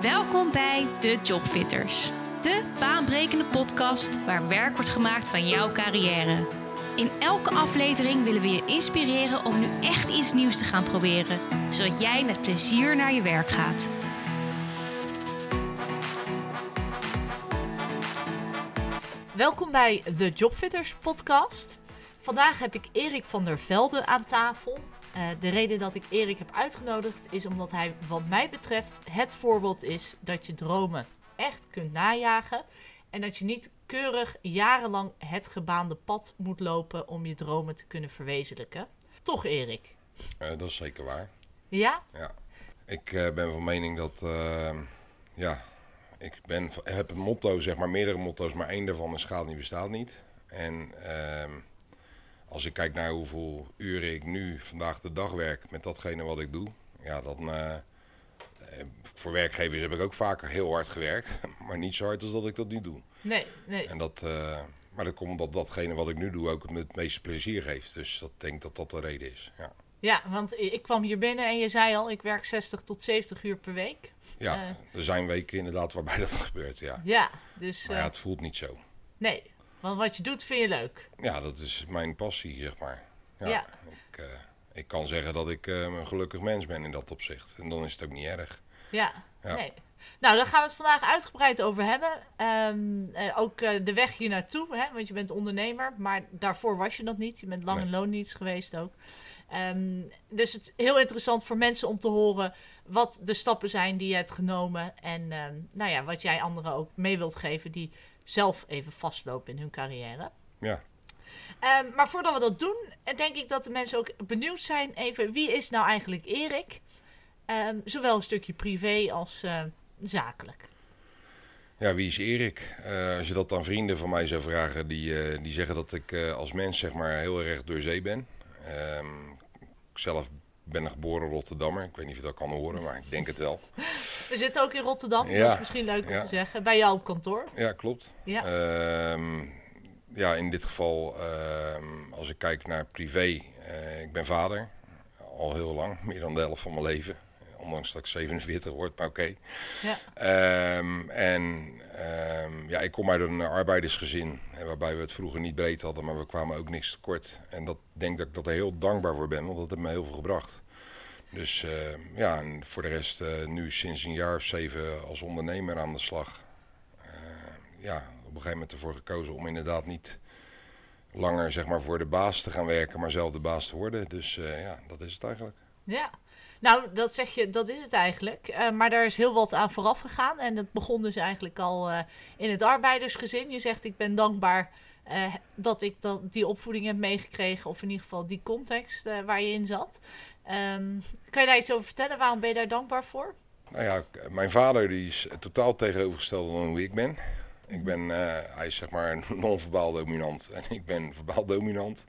Welkom bij De Jobfitters. De baanbrekende podcast waar werk wordt gemaakt van jouw carrière. In elke aflevering willen we je inspireren om nu echt iets nieuws te gaan proberen, zodat jij met plezier naar je werk gaat. Welkom bij de Jobfitters podcast. Vandaag heb ik Erik van der Velde aan tafel. Uh, de reden dat ik Erik heb uitgenodigd is omdat hij, wat mij betreft, het voorbeeld is dat je dromen echt kunt najagen. En dat je niet keurig jarenlang het gebaande pad moet lopen om je dromen te kunnen verwezenlijken. Toch, Erik? Uh, dat is zeker waar. Ja? Ja. Ik uh, ben van mening dat, ja, ik ben, heb een motto, zeg maar meerdere motto's, maar één daarvan is schaal niet bestaat niet. En ehm, als ik kijk naar hoeveel uren ik nu vandaag de dag werk met datgene wat ik doe, ja, dan. Uh, voor werkgevers heb ik ook vaker heel hard gewerkt, maar niet zo hard als dat ik dat nu doe. Nee, nee. En dat, uh, maar dat komt omdat datgene wat ik nu doe ook het meeste plezier geeft. Dus dat denk dat dat de reden is. Ja. ja, want ik kwam hier binnen en je zei al, ik werk 60 tot 70 uur per week. Ja, uh, er zijn weken inderdaad waarbij dat gebeurt, ja. Ja, dus... Maar ja, het voelt niet zo. Nee, want wat je doet vind je leuk. Ja, dat is mijn passie, zeg maar. Ja. Ik, uh, ik, kan zeggen dat ik uh, een gelukkig mens ben in dat opzicht. En dan is het ook niet erg. Ja, ja. nee. Nou, daar gaan we het vandaag uitgebreid over hebben. Um, uh, ook de weg hier naartoe, hè, want je bent ondernemer. Maar daarvoor was je dat niet. Je bent lang in loondienst geweest ook. Um, dus het is heel interessant voor mensen om te horen wat de stappen zijn die je hebt genomen. En um, nou ja, wat jij anderen ook mee wilt geven die zelf even vastlopen in hun carrière. Ja. Um, maar voordat we dat doen, denk ik dat de mensen ook benieuwd zijn even wie is nou eigenlijk Erik? Um, zowel een stukje privé als uh, zakelijk. Ja, wie is Erik? Uh, als je dat aan vrienden van mij zou vragen, die, uh, die zeggen dat ik als mens zeg maar heel erg door zee ben. Um, ik zelf ben een geboren Rotterdammer. Ik weet niet of je dat kan horen, maar ik denk het wel. We zitten ook in Rotterdam, ja, dat is misschien leuk om ja. te zeggen. Bij jou op kantoor. Ja, klopt. Ja, um, ja in dit geval, um, als ik kijk naar privé, uh, ik ben vader. Al heel lang, meer dan de helft van mijn leven. Ondanks dat ik 47 word, maar oké. Okay. Ja. Um, en ja, ik kom uit een arbeidersgezin, waarbij we het vroeger niet breed hadden, maar we kwamen ook niks tekort. En dat denk dat ik dat er heel dankbaar voor ben, want dat heeft me heel veel gebracht. Dus uh, ja, en voor de rest uh, nu sinds een jaar of zeven als ondernemer aan de slag. Uh, ja, op een gegeven moment ervoor gekozen om inderdaad niet langer zeg maar, voor de baas te gaan werken, maar zelf de baas te worden. Dus ja, dat is het eigenlijk. Ja, nou, dat zeg je, dat is het eigenlijk. Uh, maar daar is heel wat aan vooraf gegaan. En dat begon dus eigenlijk al uh, in het arbeidersgezin. Je zegt, ik ben dankbaar uh, dat ik dat, die opvoeding heb meegekregen. Of in ieder geval die context waar je in zat. Um, kan je daar iets over vertellen? Waarom ben je daar dankbaar voor? Nou ja, mijn vader die is totaal tegenovergesteld dan hoe ik ben. Ik ben, hij is zeg maar non-verbaal dominant en ik ben verbaal dominant.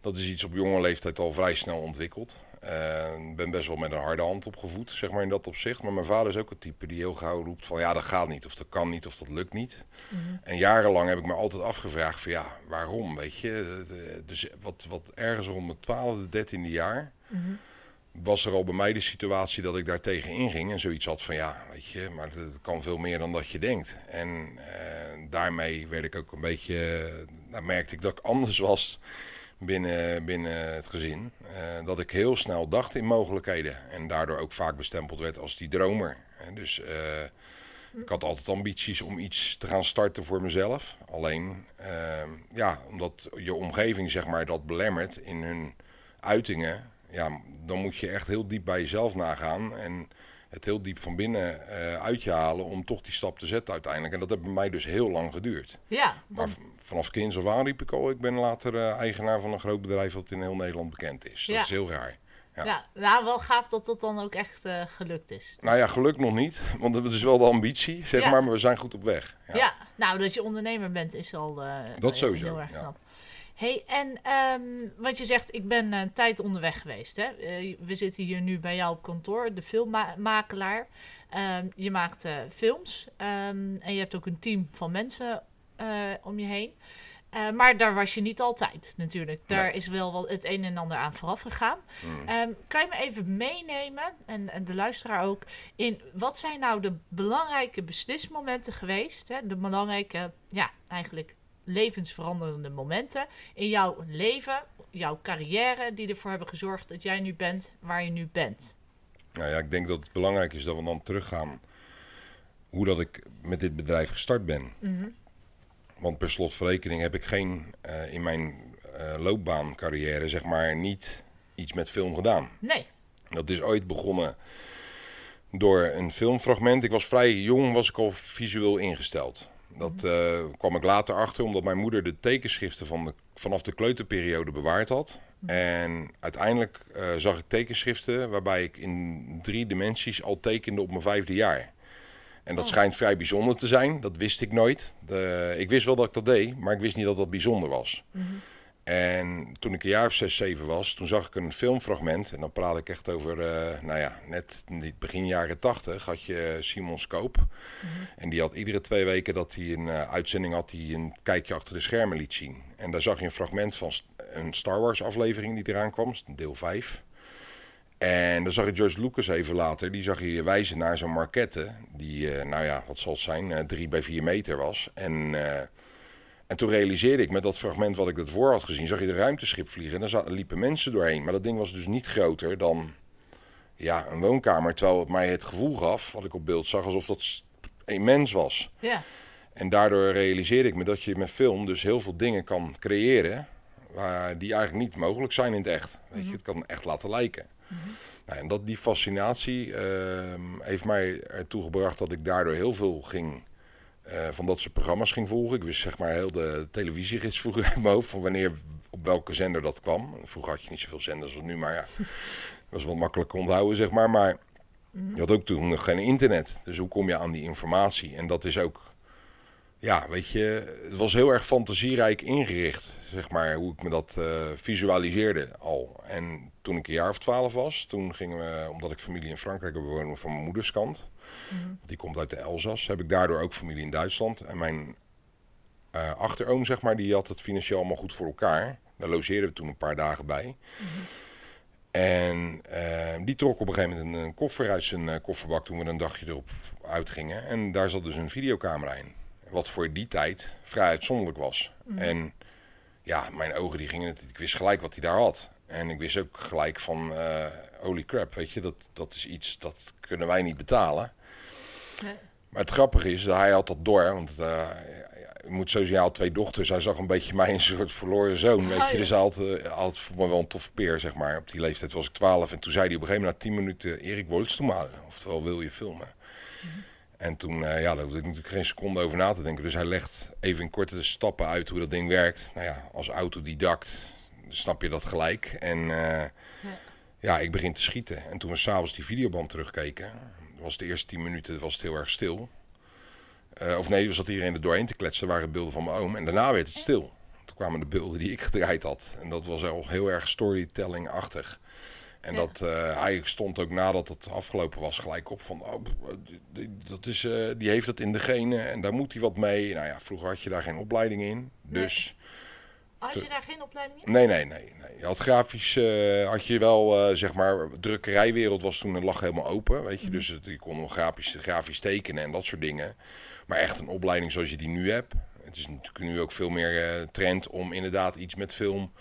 Dat is iets op jonge leeftijd al vrij snel ontwikkeld. Ik ben best wel met een harde hand opgevoed, zeg maar in dat opzicht. Maar mijn vader is ook een type die heel gauw roept van ja, dat gaat niet, of dat kan niet, of dat lukt niet. Mhm. En jarenlang heb ik me altijd afgevraagd van ja, waarom, weet je. Dus wat, wat ergens rond mijn twaalfde, dertiende jaar... Mm-hmm. was er al bij mij de situatie dat ik daar tegen inging en zoiets had van ja, weet je, maar het kan veel meer dan dat je denkt. En uh, daarmee werd ik ook een beetje, nou, merkte ik dat ik anders was binnen, binnen het gezin. Uh, dat ik heel snel dacht in mogelijkheden. En daardoor ook vaak bestempeld werd als die dromer. Dus uh, ik had altijd ambities om iets te gaan starten voor mezelf. Alleen, uh, ja, omdat je omgeving zeg maar dat belemmert in hun uitingen. Ja, dan moet je echt heel diep bij jezelf nagaan. En het heel diep van binnen uh, uit je halen om toch die stap te zetten uiteindelijk. En dat heeft bij mij dus heel lang geduurd. Ja, maar vanaf kinds af aan riep ik al, ik ben later uh, eigenaar van een groot bedrijf dat in heel Nederland bekend is. Dat Ja. is heel raar. Ja. ja. nou, wel gaaf dat dat dan ook echt uh, gelukt is. Nou ja, geluk nog niet, want het is wel de ambitie, zeg Ja. maar, maar we zijn goed op weg. Ja. Ja. nou, dat je ondernemer bent is al uh, Dat sowieso, heel erg knap. Hey, en um, want je zegt, ik ben een tijd onderweg geweest. Hè? Uh, we zitten hier nu bij jou op kantoor, de filmmakelaar. Um, je maakt uh, films um, en je hebt ook een team van mensen uh, om je heen. Eh, maar daar was je niet altijd natuurlijk. Daar Nee. is wel wat het een en ander aan vooraf gegaan. Hmm. Ehm, kan je me even meenemen, en, en de luisteraar ook, in wat zijn nou de belangrijke beslismomenten geweest? Hè? De belangrijke, ja, eigenlijk levensveranderende momenten in jouw leven, jouw carrière, die ervoor hebben gezorgd dat jij nu bent waar je nu bent. Nou ja, ik denk dat het belangrijk is dat we dan teruggaan hoe dat ik met dit bedrijf gestart ben. Want per slot van rekening heb ik geen eh, in mijn eh, loopbaancarrière zeg maar niet iets met film gedaan. Nee. Dat is ooit begonnen door een filmfragment. Ik was vrij jong, was ik al visueel ingesteld. Dat eh, kwam ik later achter, omdat mijn moeder de tekenschriften van de, vanaf de kleuterperiode bewaard had. En uiteindelijk eh, zag ik tekenschriften waarbij ik in drie dimensies al tekende op mijn vijfde jaar. En dat Oh. schijnt vrij bijzonder te zijn. Dat wist ik nooit. De, ik wist wel dat ik dat deed, maar ik wist niet dat dat bijzonder was. En toen ik een jaar of zes, zeven was, toen zag ik een filmfragment. En dan praat ik echt over, eh, nou ja, net begin jaren tachtig had je Simon Scoop. En die had iedere twee weken dat hij een eh, uitzending had, die een kijkje achter de schermen liet zien. En daar zag je een fragment van een Star Wars aflevering die eraan kwam, deel 5. En dan zag je George Lucas even later, die zag je wijzen naar zo'n marquette. Die, eh, nou ja, wat zal het zijn, drie bij vier meter was. En, en toen realiseerde ik met dat fragment wat ik ervoor had gezien, zag je de ruimteschip vliegen. En daar liepen mensen doorheen. Maar dat ding was dus niet groter dan ja, een woonkamer. Terwijl het mij het gevoel gaf, wat ik op beeld zag, alsof dat immens was. Ja. En daardoor realiseerde ik me dat je met film dus heel veel dingen kan creëren. Waar die eigenlijk niet mogelijk zijn in het echt. Weet je, het kan echt laten lijken. Nou, en dat, die fascinatie ehm, heeft mij ertoe gebracht dat ik daardoor heel veel ging. Eh, van dat soort programma's ging volgen. Ik wist zeg maar heel de televisiegids vroeger in mijn hoofd van wanneer op welke zender dat kwam. Vroeger had je niet zoveel zenders als nu, maar ja, was wat makkelijk onthouden zeg maar. Maar je had ook toen nog geen internet. Dus hoe kom je aan die informatie? En dat is ook ja, weet je, het was heel erg fantasierijk ingericht, zeg maar, hoe ik me dat eh, visualiseerde al. En toen ik een jaar of twaalf was, toen gingen we, omdat ik familie in Frankrijk heb wonen van mijn moeders kant, die komt uit de Elzas, heb ik daardoor ook familie in Duitsland. En mijn eh, achteroom, zeg maar, die had het financieel allemaal goed voor elkaar. Daar logeerden we toen een paar dagen bij. En eh, die trok op een gegeven moment een, een koffer uit zijn kofferbak toen we een dagje erop uitgingen. En daar zat dus een videocamera in. Wat voor die tijd vrij uitzonderlijk was. En ja, mijn ogen die gingen, ik wist gelijk wat hij daar had. En ik wist ook gelijk van, eh holy crap, weet je, dat, dat is iets, dat kunnen wij niet betalen. Nee. Maar het grappige is, dat hij had dat door, want eh, ja, je moet sowieso, hij had twee dochters. Hij zag een beetje mij een soort verloren zoon, weet Oh, je. ja. Dus hij had, eh, had voor me wel een toffe peer, zeg maar. Op die leeftijd was ik 12 en toen zei hij op een gegeven moment na 10 minuten, Erik, du mal? Oftewel, wil je filmen? En toen, eh, ja, daar hoefde ik natuurlijk geen seconde over na te denken. Dus hij legt even in korte stappen uit hoe dat ding werkt. Nou ja, als autodidact snap je dat gelijk. En eh, ja, ik begin te schieten. En toen we s'avonds die videoband terugkeken, was de eerste 10 minuten was het heel erg stil. Eh, of nee, we zat iedereen er doorheen te kletsen. Waren beelden van mijn oom. En daarna werd het stil. Toen kwamen de beelden die ik gedraaid had. En dat was al heel erg storytelling-achtig. En Ja. dat, eh, hij stond ook nadat het afgelopen was gelijk op van... Oh, dat is, eh, die heeft dat in de genen en daar moet hij wat mee. Nou ja, vroeger had je daar geen opleiding in. Dus Had je daar geen opleiding in? nee, nee, nee. nee. Je had grafisch, eh, had je wel, zeg maar, drukkerijwereld was toen, lag helemaal open. Weet je, dus het, je kon grafisch, grafisch tekenen en dat soort dingen. Maar echt een opleiding zoals je die nu hebt. Het is natuurlijk nu ook veel meer trend om inderdaad iets met film...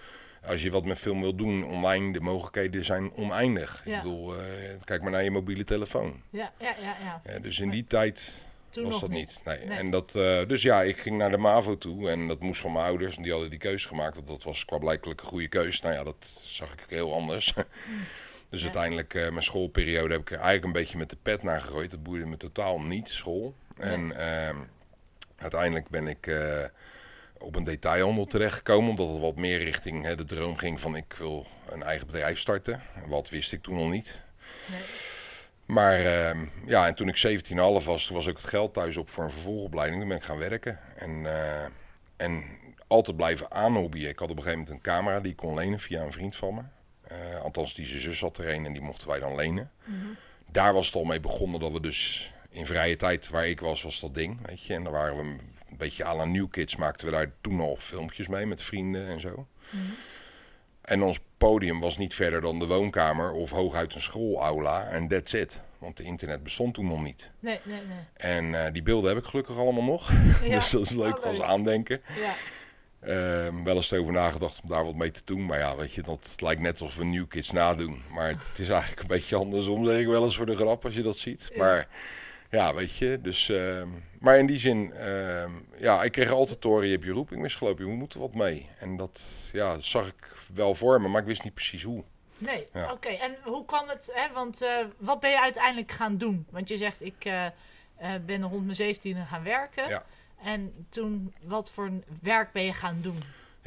Als je wat met film wil doen, online, de mogelijkheden zijn oneindig. Ja. Ik bedoel, eh, kijk maar naar je mobiele telefoon. Ja, ja, ja. ja. Eh, dus in die tijd Toen was dat niet. niet. Nee. Nee. En dat, eh, dus ja, ik ging naar de MAVO toe en dat moest van mijn ouders. En die hadden die keuze gemaakt. Want dat was qua blijkelijk een goede keuze. Nou ja, dat zag ik heel anders. dus uiteindelijk, eh, mijn schoolperiode heb ik er eigenlijk een beetje met de pet naar gegooid. Dat boeide me totaal niet, school. En ehm, uiteindelijk ben ik op een detailhandel terechtgekomen. Omdat het wat meer richting hè, de droom ging van ik wil een eigen bedrijf starten. Wat wist ik toen nog niet. Nee. Maar ehm, ja, en toen ik 17,5 was, toen was ook het geld thuis op voor een vervolgopleiding. Toen ben ik gaan werken. En, eh, en altijd blijven aanhobbyen. Ik had op een gegeven moment een camera die ik kon lenen via een vriend van me. Eh, althans, die zijn zus had er een en die mochten wij dan lenen. Daar was het al mee begonnen dat we dus in vrije tijd waar ik was, was dat ding. Weet je. En dan waren we een beetje à la New Kids, maakten we daar toen al filmpjes mee met vrienden en zo. En ons podium was niet verder dan de woonkamer of hooguit een schoolaula. En that's it. Want de internet bestond toen nog niet. Nee, nee, nee. En eh, die beelden heb ik gelukkig allemaal nog. Ja. dus dat is leuk Oh, als aandenken. Ja, Ehm, wel eens over nagedacht om daar wat mee te doen. Maar ja, weet je, dat het lijkt net alsof we New Kids nadoen. Maar het is eigenlijk een beetje andersom, zeg ik wel eens voor de grap als je dat ziet. Ja. Maar ja, weet je, dus... ehm, maar in die zin, ehm, ja, ik kreeg altijd horen, je hebt je roeping misgelopen, je moet er wat mee. En dat, ja, dat zag ik wel voor me, maar ik wist niet precies hoe. nee. Ja. Oké, en hoe kwam het, hè, want eh, wat ben je uiteindelijk gaan doen? Want je zegt, ik eh, eh, ben rond mijn 17 gaan werken. Ja. En toen, wat voor werk ben je gaan doen?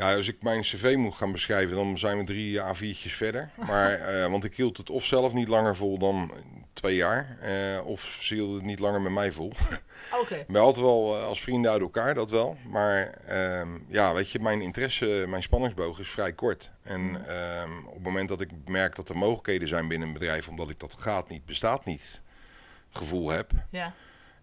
Ja, als ik mijn cv moet gaan beschrijven, dan zijn we drie A4'tjes verder. Maar, eh, want ik hield het of zelf niet langer vol dan twee jaar, eh, of ze hielden het niet langer met mij vol. Oké, ben altijd wel eh, als vrienden uit elkaar, dat wel. Maar ehm, ja, weet je, mijn interesse, mijn spanningsboog is vrij kort. En ehm, op het moment dat ik merk dat er mogelijkheden zijn binnen een bedrijf, omdat ik dat gaat niet, bestaat niet, gevoel heb. ja.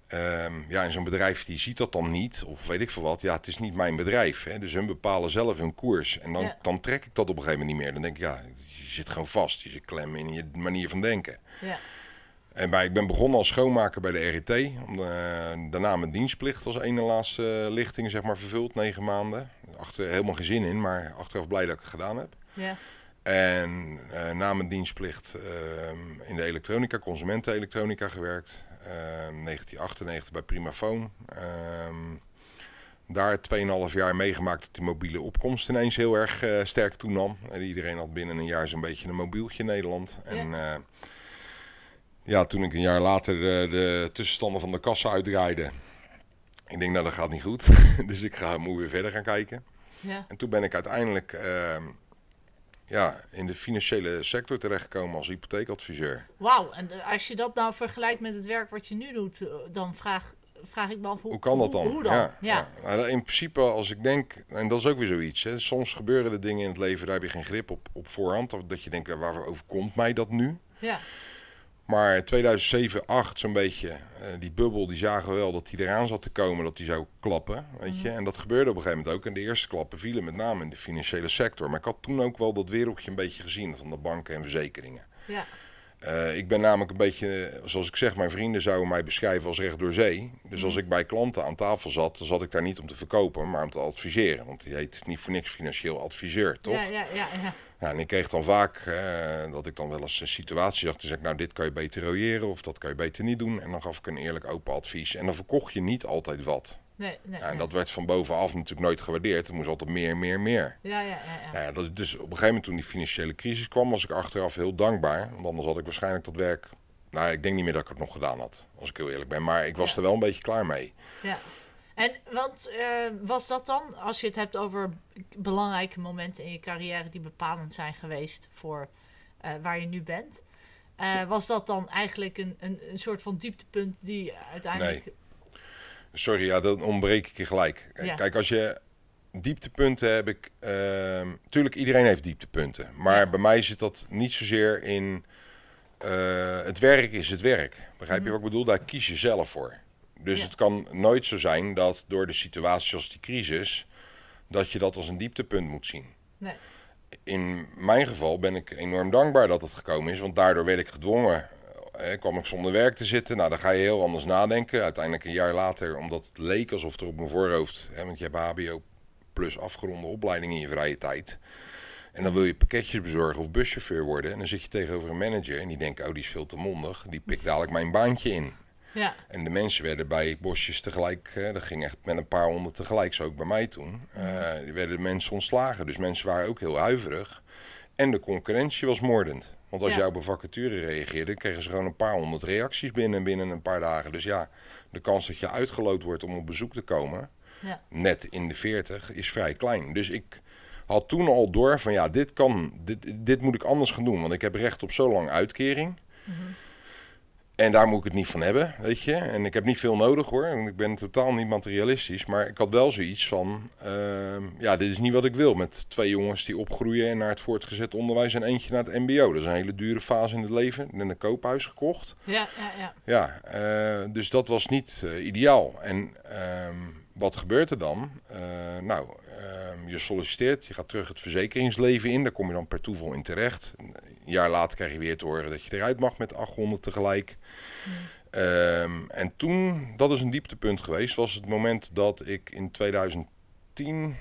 Ehm, ja, en zo'n bedrijf die ziet dat dan niet, of weet ik veel wat. Ja, het is niet mijn bedrijf. Hè? Dus hun bepalen zelf hun koers. En dan, Ja. dan trek ik dat op een gegeven moment niet meer. Dan denk ik, ja, je zit gewoon vast. Je zit klem in je manier van denken. ja. En bij, ik ben begonnen als schoonmaker bij de RET. Om, eh, daarna mijn dienstplicht als ene laatste lichting zeg maar, vervuld, negen maanden. Achter, helemaal geen zin in, maar achteraf blij dat ik het gedaan heb. ja. En eh, na mijn dienstplicht ehm, in de elektronica, consumentenelektronica gewerkt. Ehm 1998 bij Primafoon. Ehm daar 2,5 jaar meegemaakt dat die mobiele opkomst ineens heel erg eh, sterk toenam. En iedereen had binnen een jaar zo'n beetje een mobieltje in Nederland. En eh, ja, toen ik een jaar later de, de tussenstanden van de kassa uitdraaide. Ik denk, nou dat gaat niet goed. dus ik ga, moet weer verder gaan kijken. ja. En toen ben ik uiteindelijk ehm, ja, in de financiële sector terechtgekomen als hypotheekadviseur. Wauw, en eh, als je dat nou vergelijkt met het werk wat je nu doet, eh, dan vraag, vraag ik me af hoe, Hoe kan dat dan? Hoe, dan? Ja, Ja, ja. Nou, in principe, als ik denk, en dat is ook weer zoiets. Hè, soms gebeuren er dingen in het leven, daar heb je geen grip op, op voorhand. Of dat je denkt, ja, waarvoor overkomt mij dat nu? ja, Maar 2007, 8 zo'n beetje, eh, die bubbel, die zagen we wel dat die eraan zat te komen, dat die zou klappen. Weet je? En dat gebeurde op een gegeven moment ook. En de eerste klappen vielen met name in de financiële sector. Maar ik had toen ook wel dat wereldje een beetje gezien van de banken en verzekeringen. ja, Eh, ik ben namelijk een beetje, zoals ik zeg, mijn vrienden zouden mij beschrijven als recht door zee. Dus als ik bij klanten aan tafel zat, dan zat ik daar niet om te verkopen, maar om te adviseren. Want die heet niet voor niks financieel adviseur, toch? ja, ja, ja, ja. Ja, en ik kreeg dan vaak eh, dat ik dan wel eens een situatie zag. Toen zei ik, nou, dit kan je beter royeren of dat kan je beter niet doen. En dan gaf ik een eerlijk open advies. En dan verkocht je niet altijd wat. Nee, nee, Ja, en dat werd van bovenaf natuurlijk nooit gewaardeerd. Er moest altijd meer, meer, meer. Ja, ja, ja, ja. Nou ja, dat, dus op een gegeven moment toen die financiële crisis kwam, was ik achteraf heel dankbaar. Want anders had ik waarschijnlijk dat werk... Nou, ik denk niet meer dat ik het nog gedaan had, als ik heel eerlijk ben. Maar ik was er wel een beetje klaar mee. ja. En want eh, was dat dan, als je het hebt over belangrijke momenten in je carrière die bepalend zijn geweest voor eh, waar je nu bent, eh, was dat dan eigenlijk een, een, een soort van dieptepunt die uiteindelijk. Sorry, ja, dan ontbreek ik je gelijk. Ja. Kijk, als je dieptepunten heb ik... ehm tuurlijk, iedereen heeft dieptepunten. Maar Ja. bij mij zit dat niet zozeer in... eh, het werk is het werk. Begrijp je wat ik bedoel? Daar kies je zelf voor. Dus Ja. het kan nooit zo zijn dat door de situatie als die crisis... dat je dat als een dieptepunt moet zien. Nee. In mijn geval ben ik enorm dankbaar dat het gekomen is, want daardoor werd ik gedwongen. Eh, kwam ik zonder werk te zitten. Nou, dan ga je heel anders nadenken. Uiteindelijk een jaar later, omdat het leek alsof er op mijn voorhoofd... Hè, want je hebt HBO plus afgeronde opleiding in je vrije tijd. En dan wil je pakketjes bezorgen of buschauffeur worden. En dan zit je tegenover een manager en die denkt, oh, die is veel te mondig. Die pikt dadelijk mijn baantje in. Ja, En de mensen werden bij bosjes tegelijk, dat ging echt met een paar honderd tegelijk, zo ook bij mij toen. die werden de mensen ontslagen. Dus mensen waren ook heel huiverig. En de concurrentie was moordend. Want als jij op een vacature reageerde, kregen ze gewoon een paar honderd reacties binnen, binnen een paar dagen. Dus ja, de kans dat je uitgeloot wordt om op bezoek te komen, ja, net in de 40, is vrij klein. Dus ik had toen al door van ja, dit kan, dit, dit moet ik anders gaan doen. Want ik heb recht op zo lang uitkering. En daar moet ik het niet van hebben, weet je. En ik heb niet veel nodig hoor. Want ik ben totaal niet materialistisch. Maar ik had wel zoiets van... ehm, ja, dit is niet wat ik wil. Met twee jongens die opgroeien naar het voortgezet onderwijs... en eentje naar het mbo. Dat is een hele dure fase in het leven. En een koophuis gekocht. Ja, ja, ja. Ja, eh, dus dat was niet eh, ideaal. En ehm, wat gebeurt er dan? Eh, nou, ehm, je solliciteert, je gaat terug het verzekeringsleven in. Daar kom je dan per toeval in terecht. Een jaar later krijg je weer te horen dat je eruit mag met 800 tegelijk. Ehm, en toen, dat is een dieptepunt geweest, was het moment dat ik in 2010,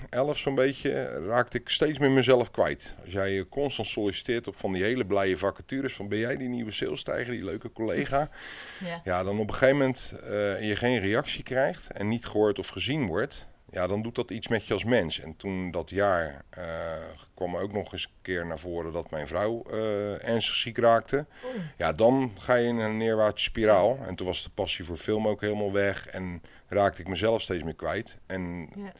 11 zo'n beetje, raakte ik steeds meer mezelf kwijt. Als jij je constant solliciteert op van die hele blije vacatures, van ben jij die nieuwe salestijger, die leuke collega? ja. Ja, dan op een gegeven moment eh, je geen reactie krijgt en niet gehoord of gezien wordt, ja, dan doet dat iets met je als mens. En toen dat jaar eh, kwam ook nog eens een keer naar voren dat mijn vrouw eh, ernstig ziek raakte. Oeh. Ja, dan ga je in een neerwaartse spiraal. En toen was de passie voor film ook helemaal weg en raakte ik mezelf steeds meer kwijt. En Ja.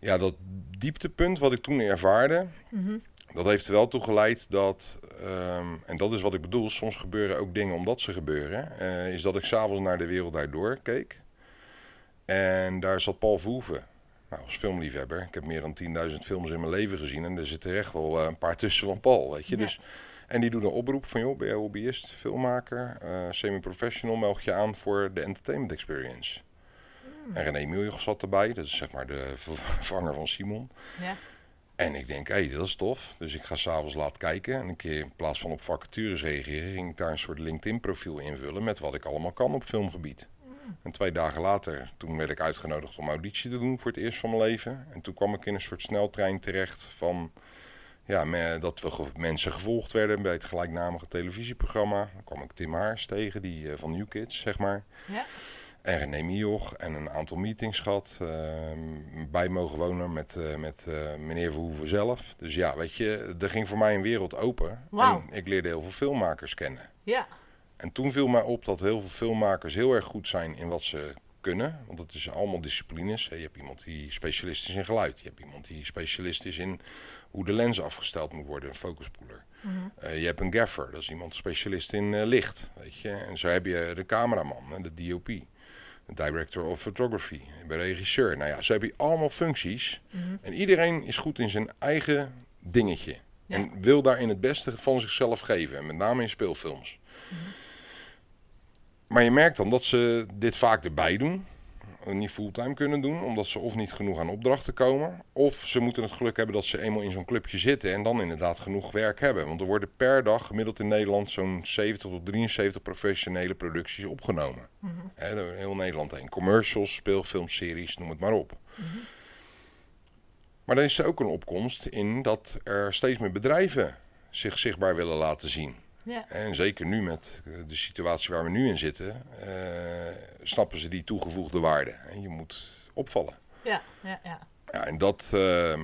Ja, dat dieptepunt wat ik toen ervaarde, Mhm. dat heeft er wel toe geleid dat, ehm, en dat is wat ik bedoel, soms gebeuren ook dingen omdat ze gebeuren, eh, is dat ik s'avonds naar de wereld daardoor keek. En daar zat Paul Verhoeven. Nou, als filmliefhebber, ik heb meer dan 10.000 films in mijn leven gezien en er zitten echt wel eh, een paar tussen van Paul, weet je. Ja. Dus, en die doet een oproep van, joh, ben jij hobbyist, filmmaker, eh, semi-professional, meld je aan voor de entertainment experience. En René Miljoch zat erbij, dat is zeg maar de vervanger van Simon. Ja. En ik denk, hé, hey, dat is tof. Dus ik ga s'avonds laat kijken. En een keer in plaats van op vacatures reageren, ging ik daar een soort LinkedIn-profiel invullen met wat ik allemaal kan op filmgebied. En twee dagen later, toen werd ik uitgenodigd om auditie te doen voor het eerst van mijn leven. En toen kwam ik in een soort sneltrein terecht van ja, dat we mensen gevolgd werden bij het gelijknamige televisieprogramma. Dan kwam ik Tim Haars tegen, die eh, van New Kids, zeg maar. Ja. En René Mioch en een aantal meetings gehad. ehm, bij mogen wonen met, eh, met eh, meneer Verhoeven zelf. Dus ja, weet je, er ging voor mij een wereld open. Wauw. En ik leerde heel veel filmmakers kennen. Ja. En toen viel mij op dat heel veel filmmakers heel erg goed zijn in wat ze kunnen. Want het is allemaal disciplines. Je hebt iemand die specialist is in geluid. Je hebt iemand die specialist is in hoe de lens afgesteld moet worden, een focuspoeler. Eh, je hebt een gaffer, dat is iemand specialist in licht. Weet je? En zo heb je de cameraman en de DOP. Director of photography, de regisseur. Nou ja, zo heb je allemaal functies. En iedereen is goed in zijn eigen dingetje. Ja. En wil daarin het beste van zichzelf geven. En met name in speelfilms. Maar je merkt dan dat ze dit vaak erbij doen. En Niet fulltime kunnen doen, omdat ze of niet genoeg aan opdrachten komen. Of ze moeten het geluk hebben dat ze eenmaal in zo'n clubje zitten en dan inderdaad genoeg werk hebben. Want er worden per dag gemiddeld in Nederland zo'n 70 tot 73 professionele producties opgenomen. Door heel Nederland heen. Commercials, speelfilms, series, noem het maar op. Maar dan is er ook een opkomst in dat er steeds meer bedrijven zich zichtbaar willen laten zien. Ja. En zeker nu met eh, de situatie waar we nu in zitten, eh, snappen ze die toegevoegde waarde. En je moet opvallen. Ja. Ja. Ja. Ja, en dat, ehm,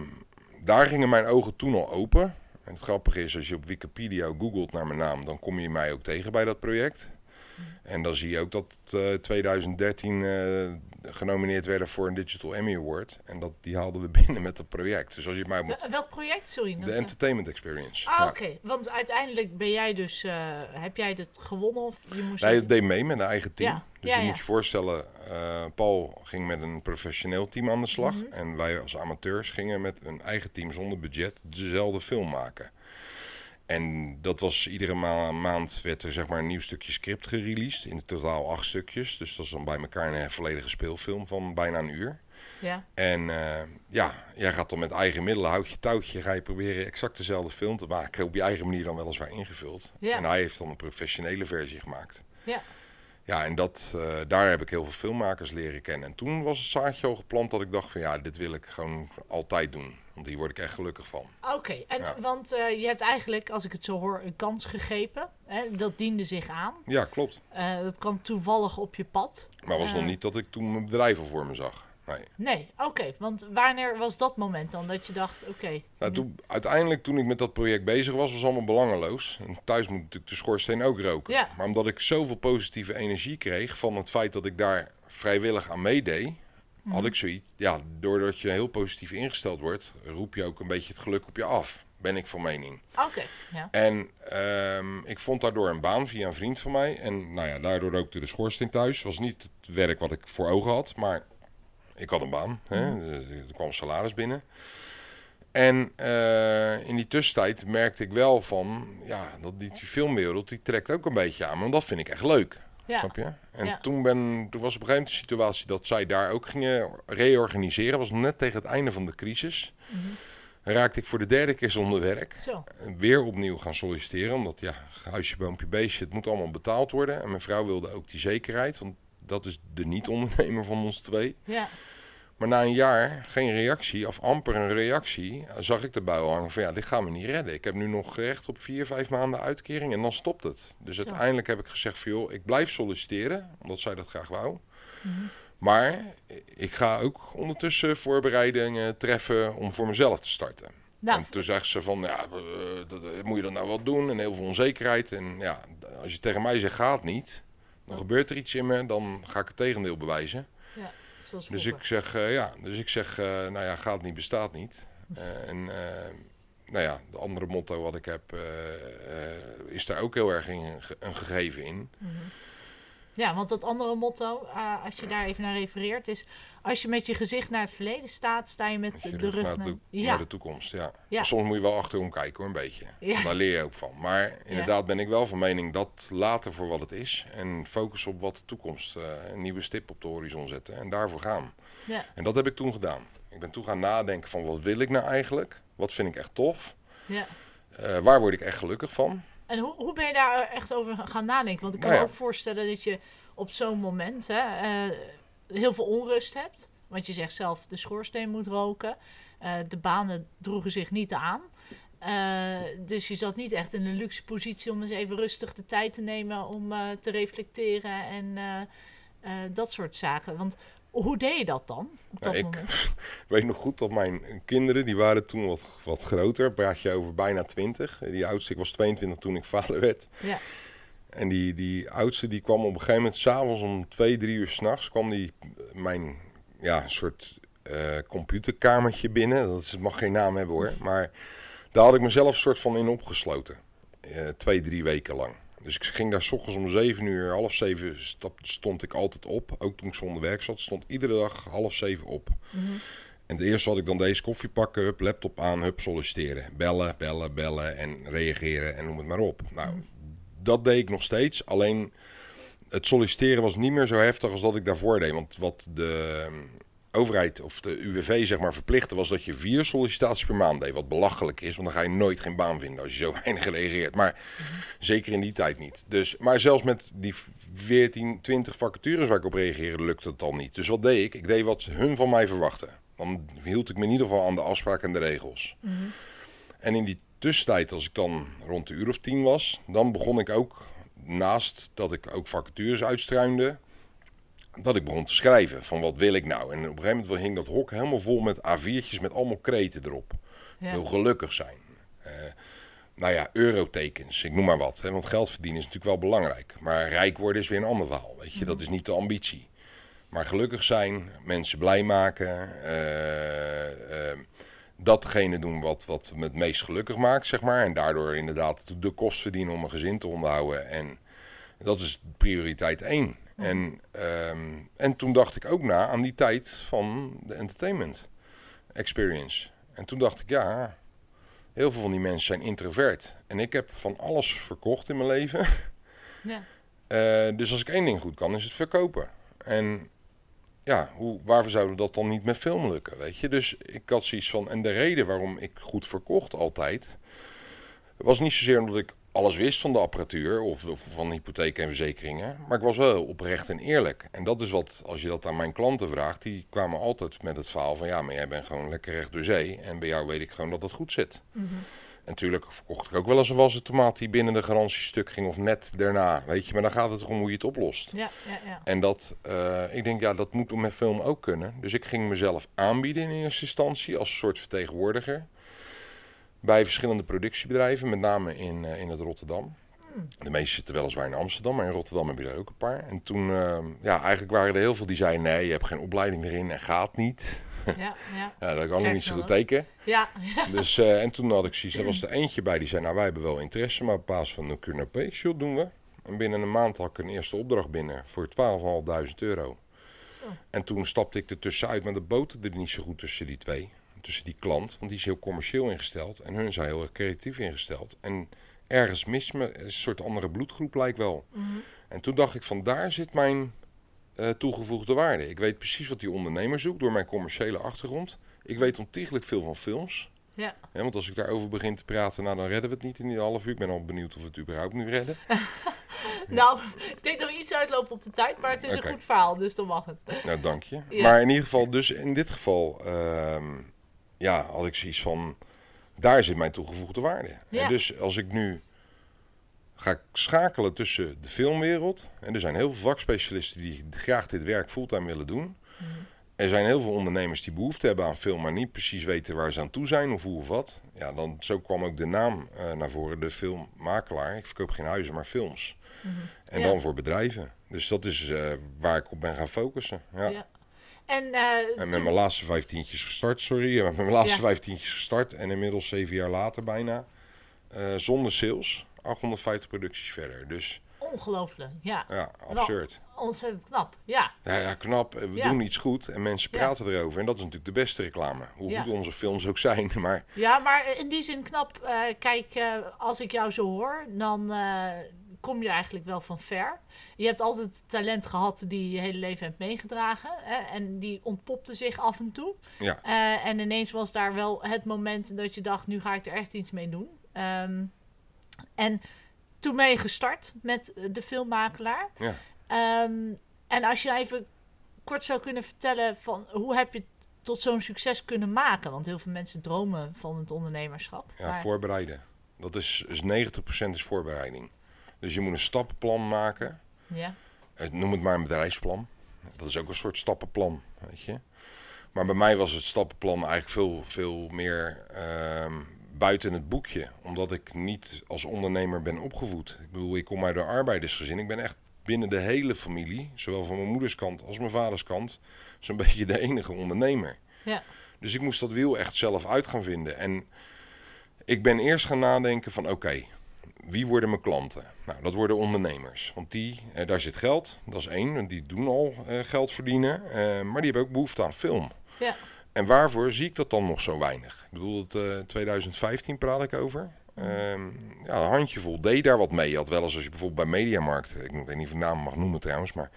daar gingen mijn ogen toen al open. En het grappige is, als je op Wikipedia googelt naar mijn naam, dan kom je mij ook tegen bij dat project. En dan zie je ook dat eh 2013 eh, genomineerd werden voor een Digital Emmy Award. En dat, die haalden we binnen met dat project. Dus als je mij moet... Wel- Welk project? Sorry. De is- Entertainment Experience. Ah, Ja. oké. Want uiteindelijk ben jij dus... eh, heb jij het gewonnen of je moest... Hij het- deed mee met een eigen team. Ja, Dus ja, je moet je voorstellen, eh, Paul ging met een professioneel team aan de slag. Mhm. En wij als amateurs gingen met een eigen team zonder budget dezelfde film maken. En dat was iedere ma- maand werd er zeg maar een nieuw stukje script gereleased. In totaal acht stukjes. Dus dat is dan bij elkaar een volledige speelfilm van bijna een uur. Ja. En eh, ja, jij gaat dan met eigen middelen, houd je touwtje, ga je proberen exact dezelfde film te maken. Op je eigen manier dan weliswaar ingevuld. Ja. En hij heeft dan een professionele versie gemaakt. Ja. Ja, en dat, eh, daar heb ik heel veel filmmakers leren kennen. En toen was het zaadje al geplant dat ik dacht van ja, dit wil ik gewoon altijd doen. Want hier word ik echt gelukkig van. Oké, en Ja. want eh, je hebt eigenlijk, als ik het zo hoor, een kans gegrepen. Hè? Dat diende zich aan. Ja, klopt. Eh, dat kwam toevallig op je pad. Maar was nog niet dat ik toen mijn bedrijf al voor me zag. Nee. Nee, oké. Want wanneer was dat moment dan dat je dacht, oké. Nou, toen, uiteindelijk toen ik met dat project bezig was, was allemaal belangeloos. En thuis moet natuurlijk de schoorsteen ook roken. Ja. Maar omdat ik zoveel positieve energie kreeg van het feit dat ik daar vrijwillig aan meedeed, had ik zoiets. Ja, doordat je heel positief ingesteld wordt, roep je ook een beetje het geluk op je af. ben ik van mening. Oké, ja. En ehm, ik vond daardoor een baan via een vriend van mij. En nou ja, daardoor rookte de schoorsteen thuis. was niet het werk wat ik voor ogen had, maar ik had een baan. Hè? Er kwam salaris binnen. En eh, in die tussentijd merkte ik wel van, ja, dat die filmwereld, die trekt ook een beetje aan. Want dat vind ik echt leuk. Ja. Snap je? En Ja. toen, ben, toen was op een gegeven moment de situatie dat zij daar ook gingen reorganiseren. was net tegen het einde van de crisis. Raakte ik voor de derde keer zonder werk. Zo. En weer opnieuw gaan solliciteren. Omdat ja, huisje, boompje, beestje, het moet allemaal betaald worden. En mijn vrouw wilde ook die zekerheid. Want dat is de niet-ondernemer van ons twee. Ja. Maar na een jaar geen reactie, of amper een reactie, zag ik erbij al hangen van ja, dit gaan we niet redden. Ik heb nu nog recht op vier, vijf maanden uitkering en dan stopt het. Dus uiteindelijk heb ik gezegd van joh, ik blijf solliciteren, omdat zij dat graag wou. Maar ik ga ook ondertussen voorbereidingen treffen om voor mezelf te starten. Nou, En toen zegt ze van, ja, eh, dat, eh, moet je dat nou wel doen? En heel veel onzekerheid. En ja, als je tegen mij zegt, gaat niet, dan gebeurt er iets in me, dan ga ik het tegendeel bewijzen. ja. Zoals Dus ik zeg, eh, ja, dus ik zeg, eh, nou ja, gaat niet, bestaat niet. Eh, en nou ja, de andere motto wat ik heb, is daar ook heel erg in, een gegeven in. Ja, want dat andere motto, als je daar even naar refereert, is... Als je met je gezicht naar het verleden staat, sta je met je de rug rug naar, naar... de, to- Ja, naar de toekomst, ja. Ja. Soms moet je wel achterom kijken hoor, een beetje. Ja. Daar leer je ook van. Maar inderdaad ben ik wel van mening dat laten voor wat het is. En focus op wat de toekomst, eh, een nieuwe stip op de horizon zetten. En daarvoor gaan. ja. En dat heb ik toen gedaan. Ik ben toen gaan nadenken van wat wil ik nou eigenlijk? Wat vind ik echt tof? ja. Eh, waar word ik echt gelukkig van? En hoe, hoe ben je daar echt over gaan nadenken? Want ik kan Nou me ook voorstellen dat je op zo'n moment hè, eh, heel veel onrust hebt. Want je zegt zelf, de schoorsteen moet roken. Eh, de banen droegen zich niet aan. Eh, dus je zat niet echt in een luxe positie om eens even rustig de tijd te nemen om eh, te reflecteren en dat soort zaken. Want hoe deed je dat dan op dat? Ik weet nog goed dat mijn kinderen, die waren toen wat, wat groter. Praat je over bijna 20. Die oudste, ik was 22 toen ik vader werd. Ja, En die, die oudste, die kwam op een gegeven moment s'avonds om 2, 3 uur s'nachts, kwam die mijn ja, soort eh, computerkamertje binnen. Dat is, het mag geen naam hebben hoor. Maar daar had ik mezelf soort van in opgesloten. Eh, twee, drie weken lang. Dus ik ging daar s ochtends om 7 uur, half zeven stond ik altijd op. Ook toen ik zonder werk zat, stond iedere dag half zeven op. En de eerste had ik dan deze koffie pakken, hup, laptop aan, hup, solliciteren. Bellen, bellen, bellen en reageren en noem het maar op. Nou, dat deed ik nog steeds. Alleen het solliciteren was niet meer zo heftig als dat ik daarvoor deed. Want wat de ehm, overheid of de UWV zeg maar verplichtte was dat je vier sollicitaties per maand deed. Wat belachelijk is, want dan ga je nooit geen baan vinden als je zo weinig reageert. Maar zeker in die tijd niet. Dus, maar zelfs met die 14, 20 vacatures waar ik op reageerde, lukte het al niet. Dus wat deed ik? Ik deed wat hun van mij verwachten. Dan hield ik me in ieder geval aan de afspraken en de regels. En in die tussentijd, als ik dan rond de uur of tien was, dan begon ik ook, naast dat ik ook vacatures uitstruinde, dat ik begon te schrijven van wat wil ik nou. En op een gegeven moment hing dat hok helemaal vol met A4'tjes met allemaal kreten erop. ja. Wil gelukkig zijn. Eh, nou ja, eurotekens, ik noem maar wat. Hè, want geld verdienen is natuurlijk wel belangrijk. Maar rijk worden is weer een ander verhaal. Weet je, dat is niet de ambitie. Maar gelukkig zijn, mensen blij maken. eh, eh, datgene doen wat, wat me het meest gelukkig maakt, zeg maar. En daardoor inderdaad de kost verdienen om een gezin te onderhouden. En dat is prioriteit één. En, ehm, en toen dacht ik ook na aan die tijd van de entertainment experience. En toen dacht ik, ja, heel veel van die mensen zijn introvert. En ik heb van alles verkocht in mijn leven. Ja. Eh, dus als ik één ding goed kan, is het verkopen. En ja, hoe, waarvoor zouden dat dan niet met film lukken, weet je? Dus ik had zoiets van... En de reden waarom ik goed verkocht altijd... was niet zozeer omdat ik alles wist van de apparatuur... of, van hypotheken en verzekeringen... maar ik was wel oprecht en eerlijk. En dat is wat, als je dat aan mijn klanten vraagt... die kwamen altijd met het verhaal van... ja, maar jij bent gewoon lekker recht door zee... en bij jou weet ik gewoon dat het goed zit. En natuurlijk verkocht ik ook wel eens een wassen tomaat... die binnen de garantie stuk ging of net daarna, weet je. Maar dan gaat het om hoe je het oplost. Ja, ja, ja. En dat, eh, ik denk, ja, dat moet met film ook kunnen. Dus ik ging mezelf aanbieden in eerste instantie als soort vertegenwoordiger. Bij verschillende productiebedrijven, met name in, eh, in het Rotterdam. De meeste zitten weliswaar in Amsterdam, maar in Rotterdam heb je er ook een paar. En toen, eh, ja, eigenlijk waren er heel veel die zeiden, nee, je hebt geen opleiding erin en gaat niet. Ja, ja. Ja, dat kan ik Krijg niet zo goed dan, tekenen. Ja, Dus, eh, en toen had ik zoiets, er was er eentje bij die zei, nou wij hebben wel interesse, maar op basis van de ik zeg, doen we. En binnen een maand had ik een eerste opdracht binnen voor 12.500 euro. Zo. En toen stapte ik er tussenuit, maar dat boterde er niet zo goed tussen die twee. Tussen die klant, want die is heel commercieel ingesteld en hun zijn heel erg creatief ingesteld. En ergens mist me een soort andere bloedgroep lijkt wel. Mhm. En toen dacht ik van daar zit mijn eh, toegevoegde waarde. Ik weet precies wat die ondernemer zoekt door mijn commerciële achtergrond. Ik weet ontiegelijk veel van films. ja. Want als ik daarover begin te praten, nou, dan redden we het niet in die half uur. Ik ben al benieuwd of we het überhaupt nu redden. Nou, ik denk dat we iets uitlopen op de tijd, maar het is een goed verhaal, dus dan mag het. Nou, dank je. Ja. Maar in ieder geval, dus in dit geval, ehm, ja, had ik zoiets van, daar zit mijn toegevoegde waarde. Ja. En dus als ik nu ga schakelen tussen de filmwereld, en er zijn heel veel vakspecialisten die graag dit werk fulltime willen doen. Mhm. Er zijn heel veel ondernemers die behoefte hebben aan film, maar niet precies weten waar ze aan toe zijn of hoe of wat. Ja, dan, zo kwam ook de naam eh, naar voren, de filmmakelaar. Ik verkoop geen huizen, maar films. En Ja. dan voor bedrijven. Dus dat is eh, waar ik op ben gaan focussen. Ja. Ja. En, eh, En met mijn laatste vijftientjes gestart, sorry. Met mijn laatste Ja. vijftientjes gestart. En inmiddels zeven jaar later bijna. zonder sales. 850 producties verder. Dus ongelooflijk, ja. ja, absurd. Ontzettend knap, ja. Ja, ja knap. We Ja. doen iets goed en mensen Ja. praten erover. En dat is natuurlijk de beste reclame. Hoe Ja. goed onze films ook zijn. Maar Ja, maar in die zin knap. eh, kijk, eh, als ik jou zo hoor, dan eh, kom je eigenlijk wel van ver. Je hebt altijd talent gehad die je hele leven hebt meegedragen. Hè, en die ontpopte zich af en toe. ja, en ineens was daar wel het moment dat je dacht, nu ga ik er echt iets mee doen. Ehm, en toen ben je gestart met eh, de filmmakelaar. ja. Ehm, en als je even kort zou kunnen vertellen van hoe heb je tot zo'n succes kunnen maken? Want heel veel mensen dromen van het ondernemerschap. ja Maar- voorbereiden. Dat is, is 90% is voorbereiding. Dus je moet een stappenplan maken. ja. Noem het maar een bedrijfsplan. Dat is ook een soort stappenplan, weet je. Maar bij mij was het stappenplan eigenlijk veel, veel meer ehm, buiten het boekje. Omdat ik niet als ondernemer ben opgevoed. Ik bedoel, ik kom uit een arbeidersgezin. Ik ben echt binnen de hele familie, zowel van mijn moeders kant als mijn vaders kant, zo'n beetje de enige ondernemer. Ja. Dus ik moest dat wiel echt zelf uit gaan vinden. En ik ben eerst gaan nadenken van oké, wie worden mijn klanten? Nou, dat worden ondernemers. Want die, eh, daar zit geld, dat is één. Die doen al eh, geld verdienen. eh, maar die hebben ook behoefte aan film. Ja. En waarvoor zie ik dat dan nog zo weinig? Ik bedoel, het, eh 2015 praat ik over. Ehm, ja, een handjevol deed daar wat mee. Je had wel eens als je bijvoorbeeld bij Mediamarkt, ik weet niet of naam mag noemen trouwens, maar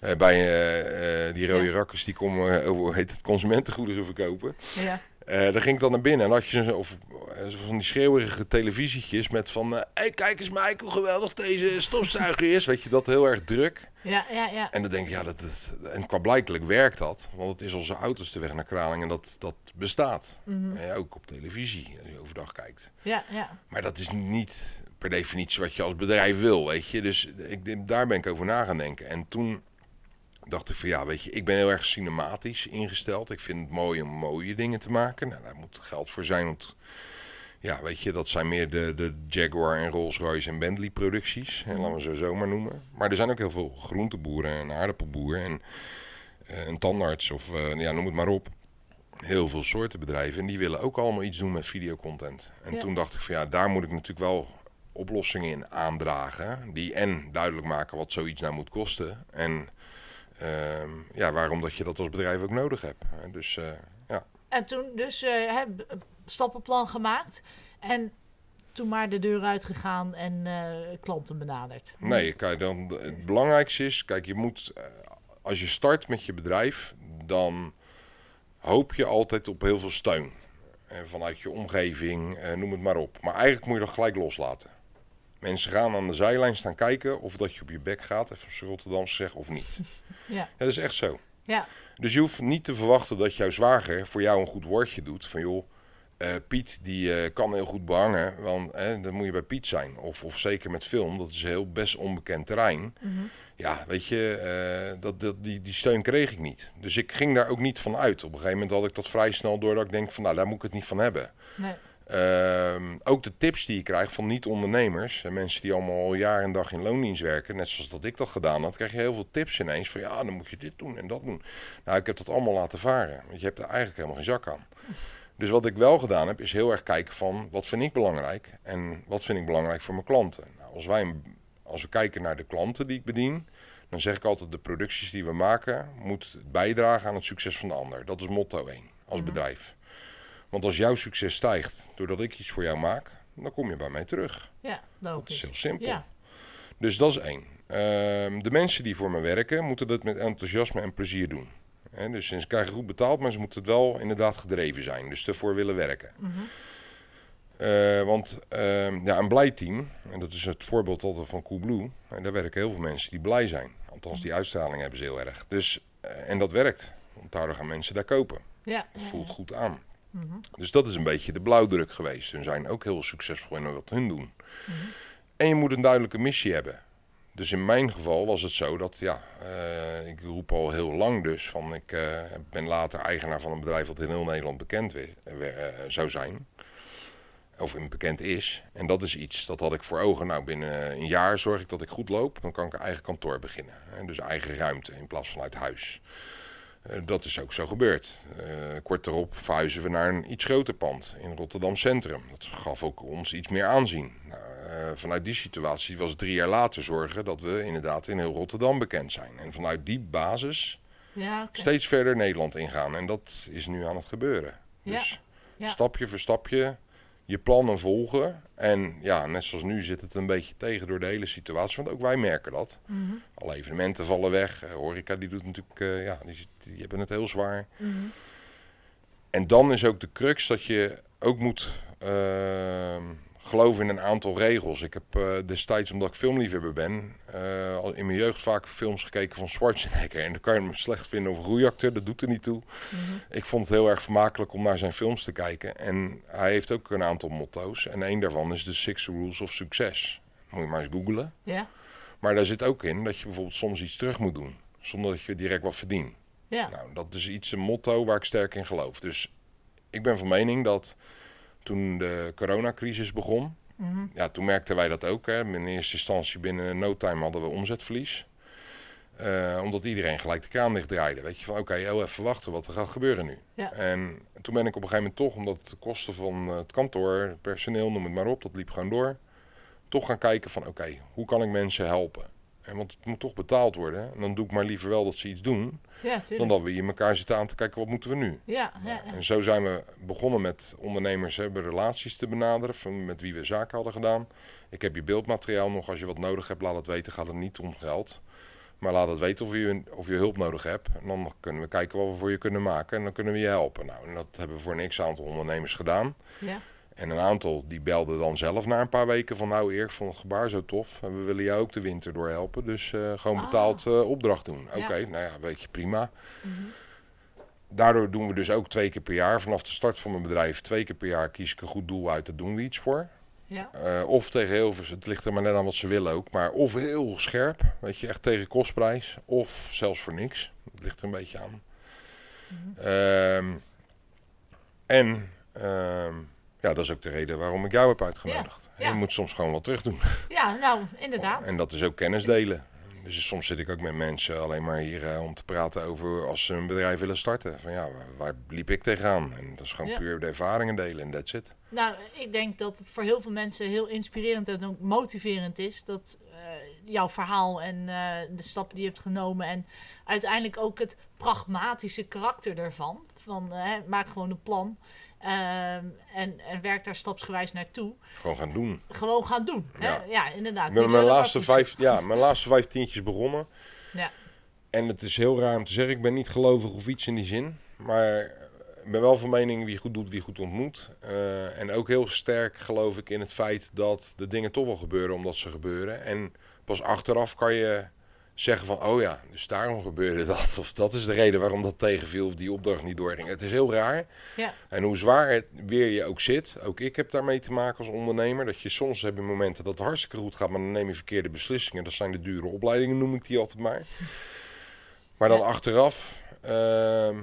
eh, bij eh, die rode Ja. rakkers die komen, hoe heet het, consumentengoederen verkopen. Ja. Eh, daar ging ik dan naar binnen en had je of, eh, van die schreeuwerige televisietjes met van... Hé, hey, kijk eens Mike, hoe geweldig deze stofzuiger is. Weet je, dat heel erg druk. Ja, ja, ja. En dan denk ik, ja, dat, dat, en qua blijkelijk werkt dat. Want het is onze auto's de weg naar Kralingen, dat, dat bestaat. En ook op televisie, als je overdag kijkt. Ja, ja. Maar dat is niet per definitie wat je als bedrijf wil, weet je. Dus ik, daar ben ik over na gaan denken. En toen dacht ik van ja, weet je, ik ben heel erg cinematisch ingesteld. Ik vind het mooi om mooie dingen te maken. Nou, daar moet geld voor zijn. Want ja, weet je, dat zijn meer de, de Jaguar en Rolls-Royce en Bentley producties. Hè, laten we ze zo maar noemen. Maar er zijn ook heel veel groenteboeren en aardappelboeren en eh, een tandarts of eh, ja, noem het maar op. Heel veel soorten bedrijven. En die willen ook allemaal iets doen met videocontent. En Ja. toen dacht ik van ja, daar moet ik natuurlijk wel oplossingen in aandragen. Die en duidelijk maken wat zoiets nou moet kosten. En ja, waarom dat je dat als bedrijf ook nodig hebt. Dus eh, ja. En toen dus eh, stappenplan gemaakt. En toen maar de deur uitgegaan en eh, klanten benaderd. Nee, kijk, dan, het belangrijkste is, kijk, je moet, als je start met je bedrijf, dan hoop je altijd op heel veel steun. Vanuit je omgeving, noem het maar op. Maar eigenlijk moet je dat gelijk loslaten. Mensen gaan aan de zijlijn staan kijken of dat je op je bek gaat, even op Rotterdamse zeg, of niet. Ja, Ja, dat is echt zo. ja, Dus je hoeft niet te verwachten dat jouw zwager voor jou een goed woordje doet. Van joh, eh, Piet die eh, kan heel goed behangen, want eh, dan moet je bij Piet zijn. Of, of zeker met film, dat is heel best onbekend terrein. Ja, weet je, eh, dat, dat, die, die steun kreeg ik niet. Dus ik ging daar ook niet van uit. Op een gegeven moment had ik dat vrij snel door dat ik denk van nou, daar moet ik het niet van hebben. nee. Ehm, ook de tips die je krijgt van niet-ondernemers en mensen die allemaal al jaar en dag in loondienst werken, net zoals dat ik dat gedaan had, krijg je heel veel tips ineens van ja, dan moet je dit doen en dat doen. Nou, ik heb dat allemaal laten varen, want je hebt er eigenlijk helemaal geen zak aan. Dus wat ik wel gedaan heb, is heel erg kijken van wat vind ik belangrijk en wat vind ik belangrijk voor mijn klanten. Nou, als, wij, als we kijken naar de klanten die ik bedien, dan zeg ik altijd de producties die we maken, moet bijdragen aan het succes van de ander. Dat is motto 1 als bedrijf. Want als jouw succes stijgt doordat ik iets voor jou maak, dan kom je bij mij terug. Ja, Dat is logisch. heel simpel. Ja. Dus dat is één. Ehm, de mensen die voor me werken, moeten dat met enthousiasme en plezier doen. Hè, dus ze krijgen goed betaald, maar ze moeten het wel inderdaad gedreven zijn. Dus ervoor willen werken. Eh, want ehm, ja, een blij team, en dat is het voorbeeld altijd van Coolblue, en daar werken heel veel mensen die blij zijn. Althans, die uitstraling hebben ze heel erg. Dus, eh, en dat werkt, want daardoor gaan mensen daar kopen. Ja, Het voelt goed aan. Dus dat is een beetje de blauwdruk geweest. Ze zijn ook heel succesvol in wat hun doen. En je moet een duidelijke missie hebben. Dus in mijn geval was het zo dat, ja, eh, ik roep al heel lang dus, van ik eh, ben later eigenaar van een bedrijf dat in heel Nederland bekend we- we- eh, zou zijn. Of in bekend is. En dat is iets, dat had ik voor ogen. Nou, binnen een jaar zorg ik dat ik goed loop. Dan kan ik een eigen kantoor beginnen. Hè, Dus eigen ruimte in plaats van uit huis. Eh, dat is ook zo gebeurd. Eh, kort daarop verhuizen we naar een iets groter pand in Rotterdam Centrum. Dat gaf ook ons iets meer aanzien. Nou, eh, vanuit die situatie was drie jaar later zorgen dat we inderdaad in heel Rotterdam bekend zijn. En vanuit die basis Ja, steeds verder Nederland ingaan. En dat is nu aan het gebeuren. Ja, Dus ja. stapje voor stapje je plannen volgen. En ja, net zoals nu zit het een beetje tegen door de hele situatie. Want ook wij merken dat. Mhm. Alle evenementen vallen weg. Eh, Horeca die doet natuurlijk, eh, ja, die, die hebben het heel zwaar. Mhm. En dan is ook de crux dat je ook moet ehm, geloven in een aantal regels. Ik heb eh, destijds, omdat ik filmliefhebber ben, al in mijn jeugd vaak films gekeken van Schwarzenegger. En dan kan je hem slecht vinden of een dat doet er niet toe. Ik vond het heel erg vermakelijk om naar zijn films te kijken. En hij heeft ook een aantal motto's. En één daarvan is de Six Rules of Success. Moet je maar eens googlen. Maar daar zit ook in dat je bijvoorbeeld soms iets terug moet doen. Zonder dat je direct wat verdient. Nou, dat is iets, een motto waar ik sterk in geloof. Dus ik ben van mening dat toen de coronacrisis begon, Mhm. ja, toen merkten wij dat ook. Hè. In eerste instantie binnen no time hadden we omzetverlies. Eh, omdat iedereen gelijk de kraan dicht draaide. Weet je van oké, heel even wachten wat er gaat gebeuren nu. Ja. En toen ben ik op een gegeven moment toch, omdat de kosten van eh, het kantoor, het personeel, noem het maar op, dat liep gewoon door. Toch gaan kijken van oké, hoe kan ik mensen helpen? Want het moet toch betaald worden. En dan doe ik maar liever wel dat ze iets doen. ja Dan dat we hier elkaar zitten aan te kijken, wat moeten we nu? Ja. En zo zijn we begonnen met ondernemers hebben relaties te benaderen, van met wie we zaken hadden gedaan. Ik heb je beeldmateriaal nog, als je wat nodig hebt, laat het weten. Gaat het niet om geld. Maar laat het weten of je, of je hulp nodig hebt. En dan kunnen we kijken wat we voor je kunnen maken. En dan kunnen we je helpen. Nou, en dat hebben we voor een x-aantal ondernemers gedaan. ja. En een aantal die belden dan zelf na een paar weken van... nou Erik, ik vond het gebaar zo tof. En we willen jou ook de winter door helpen. Dus eh, gewoon Ah. betaald eh, opdracht doen. Ja. Oké, nou ja, weet je, prima. Daardoor doen we dus ook twee keer per jaar. Vanaf de start van mijn bedrijf, twee keer per jaar kies ik een goed doel uit. Daar doen we iets voor. ja. Eh, of tegen heel veel, het ligt er maar net aan wat ze willen ook. Maar of heel scherp, weet je, echt tegen kostprijs. Of zelfs voor niks. Het ligt er een beetje aan. Ehm, en ehm, ja, dat is ook de reden waarom ik jou heb uitgenodigd. Ja, ja. Je moet soms gewoon wat terug doen. ja, nou, inderdaad. En dat is ook kennis delen. Dus soms zit ik ook met mensen alleen maar hier eh, om te praten over als ze een bedrijf willen starten. Van ja, waar, waar liep ik tegenaan? En dat is gewoon Ja. puur de ervaringen delen en that's it. Nou, ik denk dat het voor heel veel mensen heel inspirerend en ook motiverend is. Dat eh, jouw verhaal en eh, de stappen die je hebt genomen. En uiteindelijk ook het pragmatische karakter ervan. Van maak gewoon een plan. Ehm, en, en werk daar stapsgewijs naartoe. Gewoon gaan doen. Gewoon gaan doen. Hè? Ja. Ja. inderdaad. Mijn lullen, laatste, vijf, ja, mijn laatste vijf tientjes begonnen. Ja. En het is heel raar om te zeggen, ik ben niet gelovig of iets in die zin. Maar ik ben wel van mening wie goed doet, wie goed ontmoet. Eh, en ook heel sterk geloof ik in het feit dat de dingen toch wel gebeuren omdat ze gebeuren. En pas achteraf kan je zeggen van, oh ja, dus daarom gebeurde dat. Of dat is de reden waarom dat tegenviel of die opdracht niet doorging. Het is heel raar. Ja. En hoe zwaar het weer je ook zit, ook ik heb daarmee te maken als ondernemer. Dat je soms hebt momenten dat het hartstikke goed gaat, maar dan neem je verkeerde beslissingen. Dat zijn de dure opleidingen, noem ik die altijd maar. Maar dan Ja. achteraf, ehm,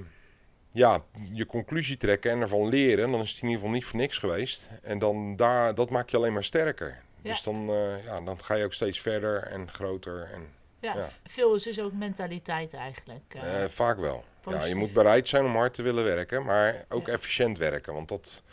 ja, je conclusie trekken en ervan leren, dan is het in ieder geval niet voor niks geweest. En dan daar, dat maakt je alleen maar sterker. Ja. Dus dan, eh, ja, dan ga je ook steeds verder en groter. En, Ja, Ja. veel is dus ook mentaliteit eigenlijk. eh. eh, vaak wel. Ja, je moet bereid zijn om hard te willen werken, maar ook Ja. efficiënt werken. Want dat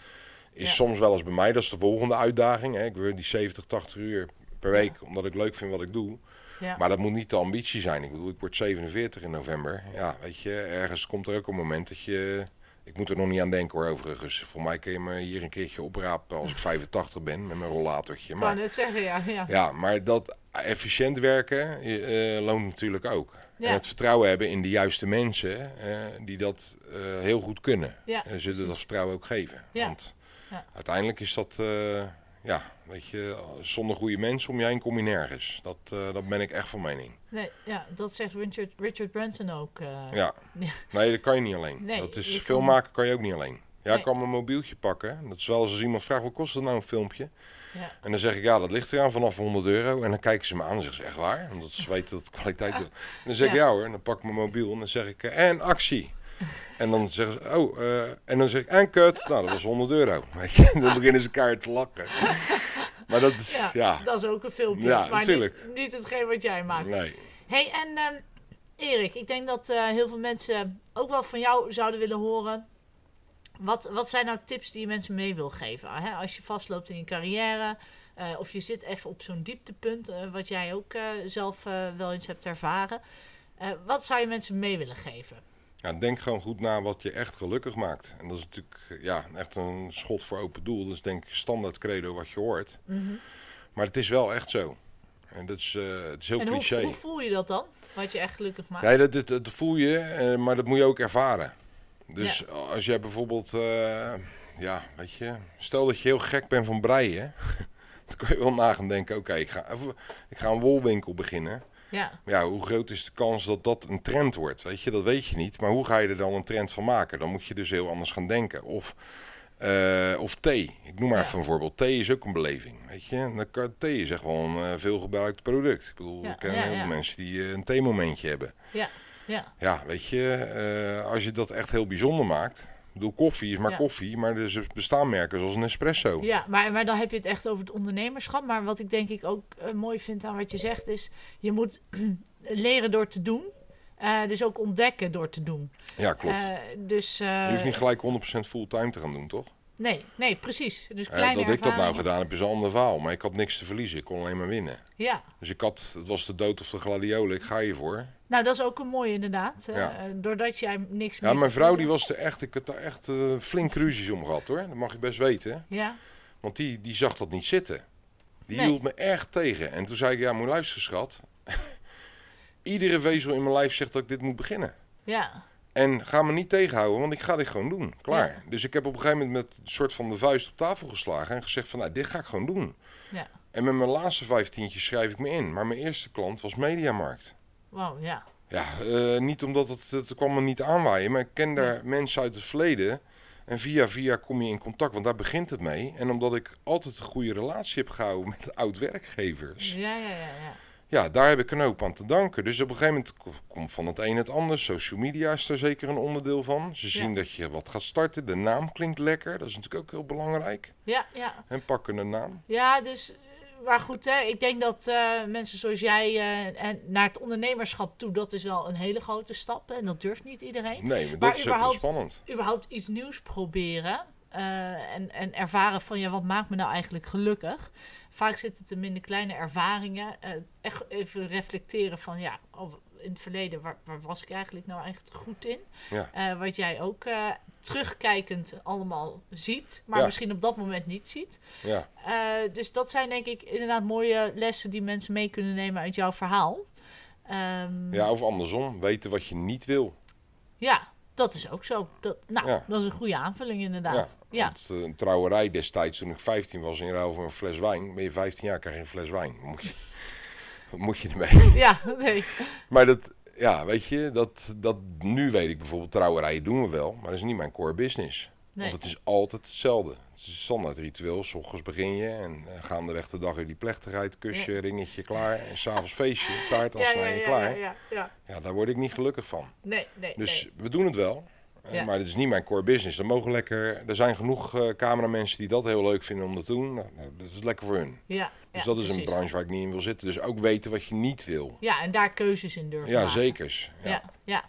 is Ja. soms wel eens bij mij, dat is de volgende uitdaging. Hè. Ik wil die 70, 80 uur per week, omdat ik leuk vind wat ik doe. ja. Maar dat moet niet de ambitie zijn. Ik bedoel, ik word 47 in november. Ja, weet je, ergens komt er ook een moment dat je... Ik moet er nog niet aan denken hoor, overigens. Voor mij kun je me hier een keertje oprapen als ik 85 ben met mijn rollatortje. Maar, net zeggen, ja. ja. ja, maar dat efficiënt werken eh, loont natuurlijk ook. Ja. En het vertrouwen hebben in de juiste mensen eh, die dat eh, heel goed kunnen. Ja, En zullen dat vertrouwen ook geven. Ja. Want Ja. uiteindelijk is dat, eh, ja, weet je, zonder goede mensen om je heen kom je nergens. Dat, eh, dat ben ik echt van mening. Nee, ja, dat zegt Richard, Richard Branson ook. eh. Ja. Ja. Nee, dat kan je niet alleen. Nee, dat is film maken kan je ook niet alleen. Ja, Nee. ik kan mijn mobieltje pakken. Dat is wel als iemand vraagt, wat kost dat nou een filmpje? Ja. En dan zeg ik, ja, dat ligt eraan vanaf 100 euro. En dan kijken ze me aan en zeggen ze, echt waar? Omdat ze weten dat het kwaliteit is. En dan zeg ik, Ja. ja hoor. En dan pak ik mijn mobiel en dan zeg ik, eh, en actie. En dan zeggen ze, oh, eh, en dan zeg ik, en kut. Nou, dat was 100 euro. Dan beginnen ze elkaar te lachen. Maar dat is, Ja, ja, dat is ook een filmpje. Ja, maar natuurlijk. Niet, niet hetgeen wat jij maakt. nee. hey, en ehm, Erik, ik denk dat eh, heel veel mensen ook wel van jou zouden willen horen. Wat, wat zijn nou tips die je mensen mee wil geven? Hè? Als je vastloopt in je carrière, eh, of je zit even op zo'n dieptepunt, wat jij ook zelf wel eens hebt ervaren. Wat zou je mensen mee willen geven? Ja, denk gewoon goed na wat je echt gelukkig maakt. En dat is natuurlijk ja, echt een schot voor open doel. Dat is denk ik standaard credo wat je hoort. Maar het is wel echt zo. En dat is, eh, het is heel en hoe, cliché. hoe voel je dat dan? Wat je echt gelukkig maakt? Ja, dat, dat, dat voel je, eh, maar dat moet je ook ervaren. Dus als jij bijvoorbeeld, eh, ja, weet je, stel dat je heel gek bent van breien, dan kun je wel na gaan denken, oké, ik, ga, ik ga een wolwinkel beginnen. Ja, Maar ja, hoe groot is de kans dat dat een trend wordt? Weet je, dat weet je niet. Maar hoe ga je er dan een trend van maken? Dan moet je dus heel anders gaan denken. Of, eh, of thee. Ik noem maar Ja. even een voorbeeld. Thee is ook een beleving. Weet je, En dan kan- thee is echt wel een uh, veel gebruikt product. Ik bedoel, Ja, ik ken ja, heel veel mensen die eh, een theemomentje hebben. ja, ja. Ja, weet je, eh, als je dat echt heel bijzonder maakt. Bedoel, koffie is maar Ja. koffie, maar er bestaan merken zoals een espresso. Ja, maar, maar dan heb je het echt over het ondernemerschap. Maar wat ik denk ik ook eh, mooi vind aan wat je zegt is... je moet leren door te doen. Eh, dus ook ontdekken door te doen. Ja, klopt. Eh, dus, je hoeft niet gelijk 100% fulltime te gaan doen, toch? Nee, nee, precies. Dus Eh, dat ik dat nou gedaan heb is een ander verhaal. Maar ik had niks te verliezen. Ik kon alleen maar winnen. Ja, Dus ik had, het was de dood of de gladiolen, ik ga hiervoor. nou dat is ook een mooie inderdaad. Eh, Ja. doordat jij niks Ja, mijn vrouw die was er echt, ik had daar echt eh, flink ruzies om gehad hoor. Dat mag je best weten. Ja, Want die, die zag dat niet zitten. Die Nee. hield me echt tegen. En toen zei ik, ja moet luisteren schat. Iedere vezel in mijn lijf zegt dat ik dit moet beginnen. ja, En ga me niet tegenhouden, want ik ga dit gewoon doen. Klaar. Dus ik heb op een gegeven moment met een soort van de vuist op tafel geslagen en gezegd van, nou, dit ga ik gewoon doen. ja. En met mijn laatste vijftientjes schrijf ik me in. Maar mijn eerste klant was Mediamarkt. Wauw, ja. Ja, eh, niet omdat het, het kwam me niet aanwaaien, maar ik ken daar mensen uit het verleden. En via via kom je in contact, want daar begint het mee. En omdat ik altijd een goede relatie heb gehouden met oud-werkgevers. Ja, ja, ja, ja. Ja, daar heb ik een hoop aan te danken. Dus op een gegeven moment ko- komt van het een het ander. Social media is daar zeker een onderdeel van. Ze zien Ja. dat je wat gaat starten. De naam klinkt lekker. Dat is natuurlijk ook heel belangrijk. Ja, ja. En pakken een naam. Ja, dus. eh, Maar goed, hè, ik denk dat eh, mensen zoals jij en naar het ondernemerschap toe, dat is wel een hele grote stap. En dat durft niet iedereen. Nee, maar dat Maar is ook wel überhaupt- spannend. überhaupt iets nieuws proberen. en, en ervaren van ja, wat maakt me nou eigenlijk gelukkig? Vaak zit het hem in de kleine ervaringen. eh, echt even reflecteren van ja, oh, in het verleden, waar, waar was ik eigenlijk nou eigenlijk goed in? Ja. Eh, wat jij ook eh, terugkijkend allemaal ziet, maar Ja. misschien op dat moment niet ziet. Ja, dus dat zijn denk ik inderdaad mooie lessen die mensen mee kunnen nemen uit jouw verhaal. Ehm, ja, of andersom. Weten wat je niet wil. ja, dat is ook zo. Dat, nou, Ja. dat is een goede aanvulling inderdaad. Ja, Want eh, een trouwerij destijds, toen ik 15 was in ruil voor een fles wijn. Ben je 15 jaar, krijg je een fles wijn. Moet je, wat moet je ermee? ja, nee. Maar dat, ja, weet je, dat, dat, nu weet ik bijvoorbeeld, trouwerijen doen we wel, maar dat is niet mijn core business. Nee. Want het is altijd hetzelfde. Het is een standaard ritueel. S ochtends begin je en eh, gaandeweg de dag weer die plechtigheid, kusje, ringetje klaar. En s'avonds feestje, taart al ja, ja, klaar. ja, Ja, ja, ja. daar word ik niet gelukkig van. Nee, nee, Dus nee. we doen het wel. Eh, Ja. Maar dat is niet mijn core business. Dan mogen lekker, er zijn genoeg eh cameramensen die dat heel leuk vinden om dat te doen. Nou, nou, dat is lekker voor hun. Ja, Dus ja, dat is een branche waar ik niet in wil zitten. Dus ook weten wat je niet wil. Ja, en daar keuzes in durven Ja, maken. zekers. Ja, ja.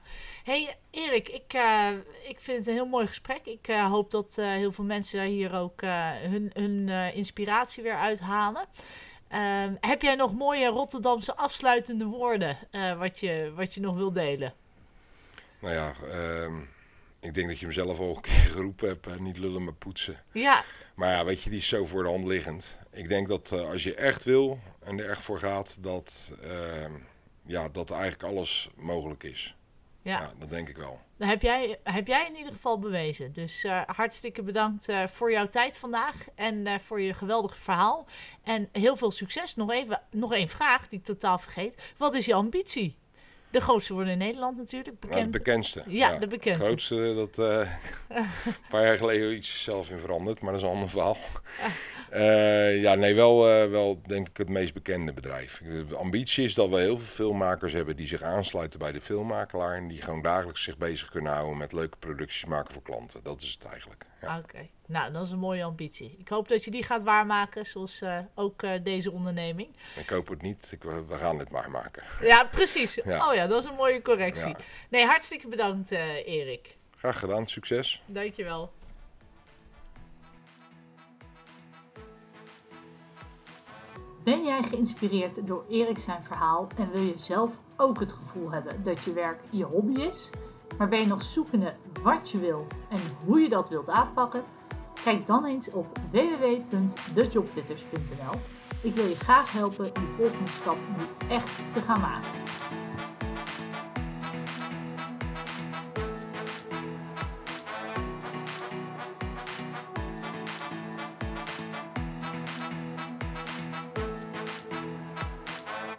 Hey, Erik, ik, eh, ik vind het een heel mooi gesprek. Ik eh, hoop dat eh, heel veel mensen hier ook hun, hun inspiratie weer uithalen. Ehm, heb jij nog mooie Rotterdamse afsluitende woorden wat, je, wat je nog wil delen? Nou ja, ehm, ik denk dat je hem zelf al een keer geroepen hebt. niet lullen, maar poetsen. Ja, Maar ja, weet je, die is zo voor de hand liggend. Ik denk dat als je echt wil en er echt voor gaat, dat, ehm, ja, dat eigenlijk alles mogelijk is. Ja. Ja, dat denk ik wel. dat heb jij, heb jij in ieder geval bewezen. Dus eh, hartstikke bedankt eh, voor jouw tijd vandaag en eh, voor je geweldige verhaal. En heel veel succes. Nog even nog één vraag die ik totaal vergeet. Wat is je ambitie? De grootste worden in Nederland natuurlijk. Nou, Bekend. de bekendste. Ja, de bekendste. Het grootste, dat een paar jaar geleden iets zelf in veranderd, maar dat is een ander verhaal. Eh, ja, nee, wel, eh, wel denk ik het meest bekende bedrijf. De ambitie is dat we heel veel filmmakers hebben die zich aansluiten bij de filmmakelaar en die gewoon dagelijks zich bezig kunnen houden met leuke producties maken voor klanten. Dat is het eigenlijk. Ja. Oké, nou dat is een mooie ambitie. Ik hoop dat je die gaat waarmaken, zoals eh, ook deze onderneming. Ik hoop het niet, ik, we gaan het maar maken. Ja, precies. Ja. Oh ja, dat is een mooie correctie. Ja. Nee, hartstikke bedankt Erik. Graag gedaan, succes. Dankjewel. Ben jij geïnspireerd door Erik zijn verhaal en wil je zelf ook het gevoel hebben dat je werk je hobby is? Maar ben je nog zoekende wat je wil en hoe je dat wilt aanpakken? Kijk dan eens op www.thejobfitters.nl. Ik wil je graag helpen die volgende stap nu echt te gaan maken.